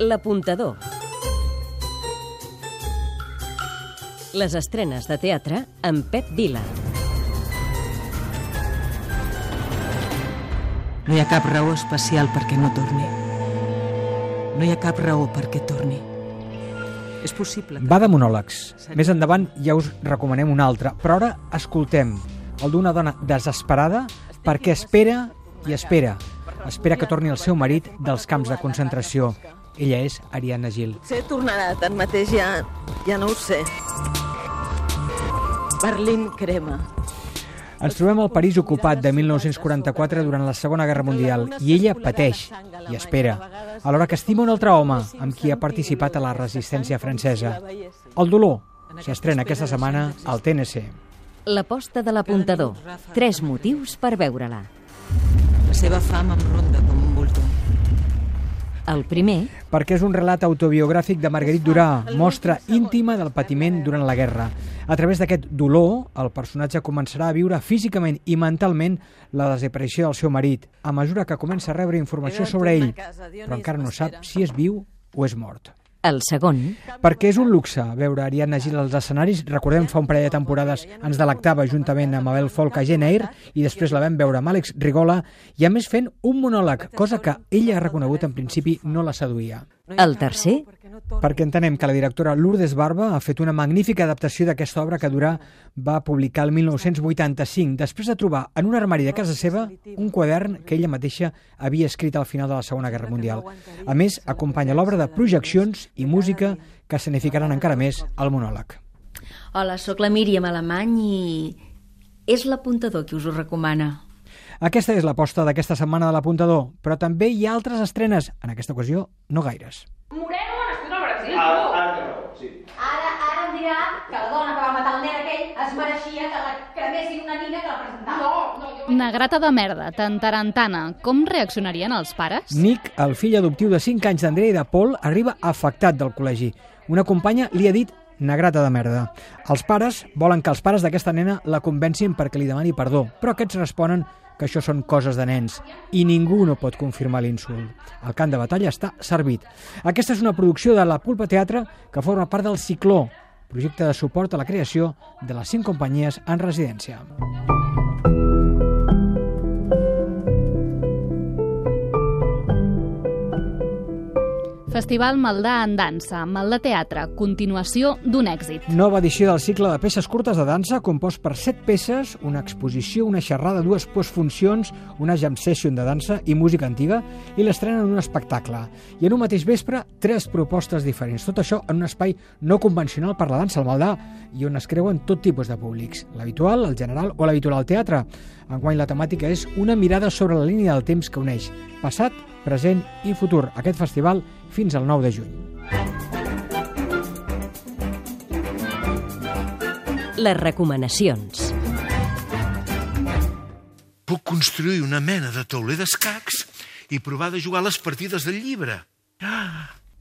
L'apuntador. Les estrenes de teatre amb Pep Vila. No hi ha cap raó especial perquè no torni. No hi ha cap raó perquè torni. És possible que... Va de monòlegs. Més endavant ja us recomanem un altre, però ara escoltem el d'una dona desesperada perquè espera i espera. Espera que torni el seu marit dels camps de concentració. Ella és Ariadna Gil. Potser tornarà, tanmateix ja, ja no ho sé. Berlín crema. Ens trobem al París ocupat de 1944 durant la Segona Guerra Mundial i ella pateix i espera, alhora que estima un altre home amb qui ha participat a la resistència francesa. El dolor s'estrena aquesta setmana al TNC. L'aposta de l'apuntador. Tres motius per veure-la. La seva fam em ronda. El primer, perquè és un relat autobiogràfic de Marguerite Durà, mostra íntima del patiment durant la guerra. A través d'aquest dolor, el personatge començarà a viure físicament i mentalment la desaparició del seu marit, a mesura que comença a rebre informació sobre ell, però encara no sap si és viu o és mort. El segon, Perquè és un luxe veure Ariadna Gil als escenaris. Recordem, fa un parell de temporades ens delectava juntament amb Abel Folk a Jane Eyre i després la vam veure amb Àlex Rigola i a més fent un monòleg, cosa que ella ha reconegut en principi no la seduïa. el tercer, Perquè entenem que la directora Lourdes Barba ha fet una magnífica adaptació d'aquesta obra que Durà va publicar el 1985, després de trobar en un armari de casa seva un quadern que ella mateixa havia escrit al final de la Segona Guerra Mundial. A més, acompanya l'obra de projeccions i música que significaran encara més el monòleg. Hola, sóc la Míriam Alemany i és l'apuntador qui us ho recomana. Aquesta és l'aposta d'aquesta setmana de l'apuntador, però també hi ha altres estrenes, en aquesta ocasió no gaires. Moreno nascut al Brasil, Ara, tu. ara que no, sí. Ara, ara em dirà que la dona que va matar el nen aquell es mereixia que la cremessin una nina que la presentava. No, no, jo... Negrata de merda, tantarantana. Com reaccionarien els pares? Nick, el fill adoptiu de 5 anys d'Andrea i de Paul, arriba afectat del col·legi. Una companya li ha dit negrata de merda. Els pares volen que els pares d'aquesta nena la convencin perquè li demani perdó, però aquests responen que això són coses de nens i ningú no pot confirmar l'insult. El camp de batalla està servit. Aquesta és una producció de la Pulpa Teatre que forma part del Cicló, projecte de suport a la creació de les cinc companyies en residència. Festival Maldà en dansa, Maldà Teatre, continuació d'un èxit. Nova edició del cicle de peces curtes de dansa compost per set peces, una exposició, una xerrada, dues postfuncions, una jam session de dansa i música antiga i l'estrena en un espectacle. I en un mateix vespre, tres propostes diferents. Tot això en un espai no convencional per la dansa al Maldà i on es creuen tot tipus de públics, l'habitual, el general o l'habitual al teatre. Enguany la temàtica és una mirada sobre la línia del temps que uneix passat, present i futur. Aquest festival fins al 9 de juny. les recomanacions. Puc construir una mena de tauler d'escacs i provar de jugar les partides del llibre. Ah,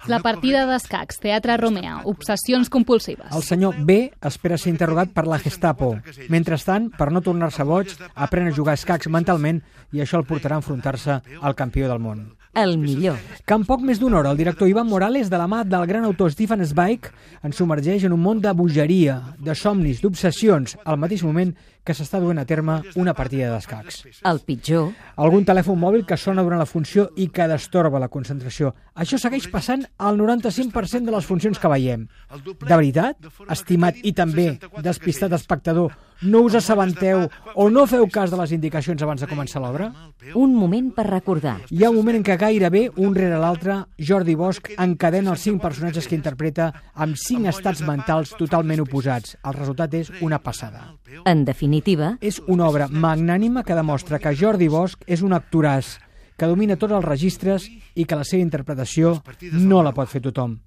La partida d'escacs, Teatre Romea, obsessions compulsives. El senyor B espera ser interrogat per la Gestapo. Mentrestant, per no tornar-se boig, aprèn a jugar a escacs mentalment i això el portarà a enfrontar-se al campió del món. El millor. Que en poc més d'una hora, el director Ivan Morales, de la mà del gran autor Stephen Zweig, ens submergeix en un món de bogeria, de somnis, d'obsessions, al mateix moment que s'està duent a terme una partida d'escacs. El pitjor. Algun telèfon mòbil que sona durant la funció i que destorba la concentració. Això segueix passant al 95% de les funcions que veiem. De veritat, estimat i també despistat espectador, no us assabenteu o no feu cas de les indicacions abans de començar l'obra? Un moment per recordar. Hi ha un moment en què gairebé, un rere l'altre, Jordi Bosch encadena els cinc personatges que interpreta amb cinc estats mentals totalment oposats. El resultat és una passada. En definitiva, És una obra magnànima que demostra que Jordi Bosch és un actoràs que domina tots els registres i que la seva interpretació no la pot fer tothom.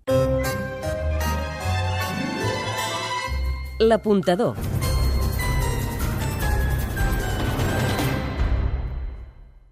l'apuntador.